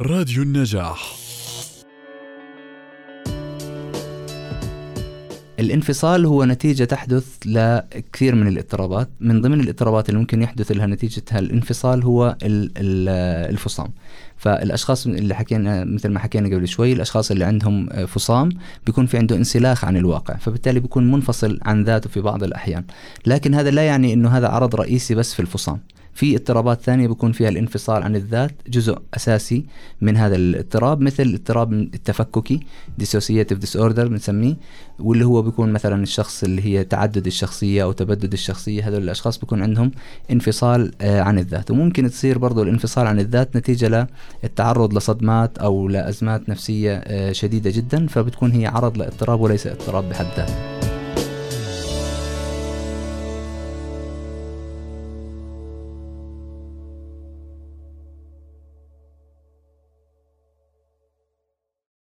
راديو النجاح. الانفصال هو نتيجة تحدث لكثير من الاضطرابات. من ضمن الاضطرابات اللي ممكن يحدث لها نتيجة الانفصال هو ال- ال- الفصام. فالأشخاص اللي حكينا مثل ما حكينا قبل شوي الأشخاص اللي عندهم فصام بيكون في عنده انسلاخ عن الواقع فبالتالي بيكون منفصل عن ذاته في بعض الأحيان. لكن هذا لا يعني إنه هذا عرض رئيسي بس في الفصام. في اضطرابات ثانية بيكون فيها الانفصال عن الذات جزء أساسي من هذا الاضطراب مثل الاضطراب التفككي dissociative disorder بنسميه واللي هو بيكون مثلا الشخص اللي هي تعدد الشخصية أو تبدد الشخصية هذول الأشخاص بيكون عندهم انفصال آه، عن الذات. وممكن تصير برضو الانفصال عن الذات نتيجة للتعرض لصدمات أو لأزمات نفسية آه، شديدة جدا فبتكون هي عرض لاضطراب وليس اضطراب بحد ذاته.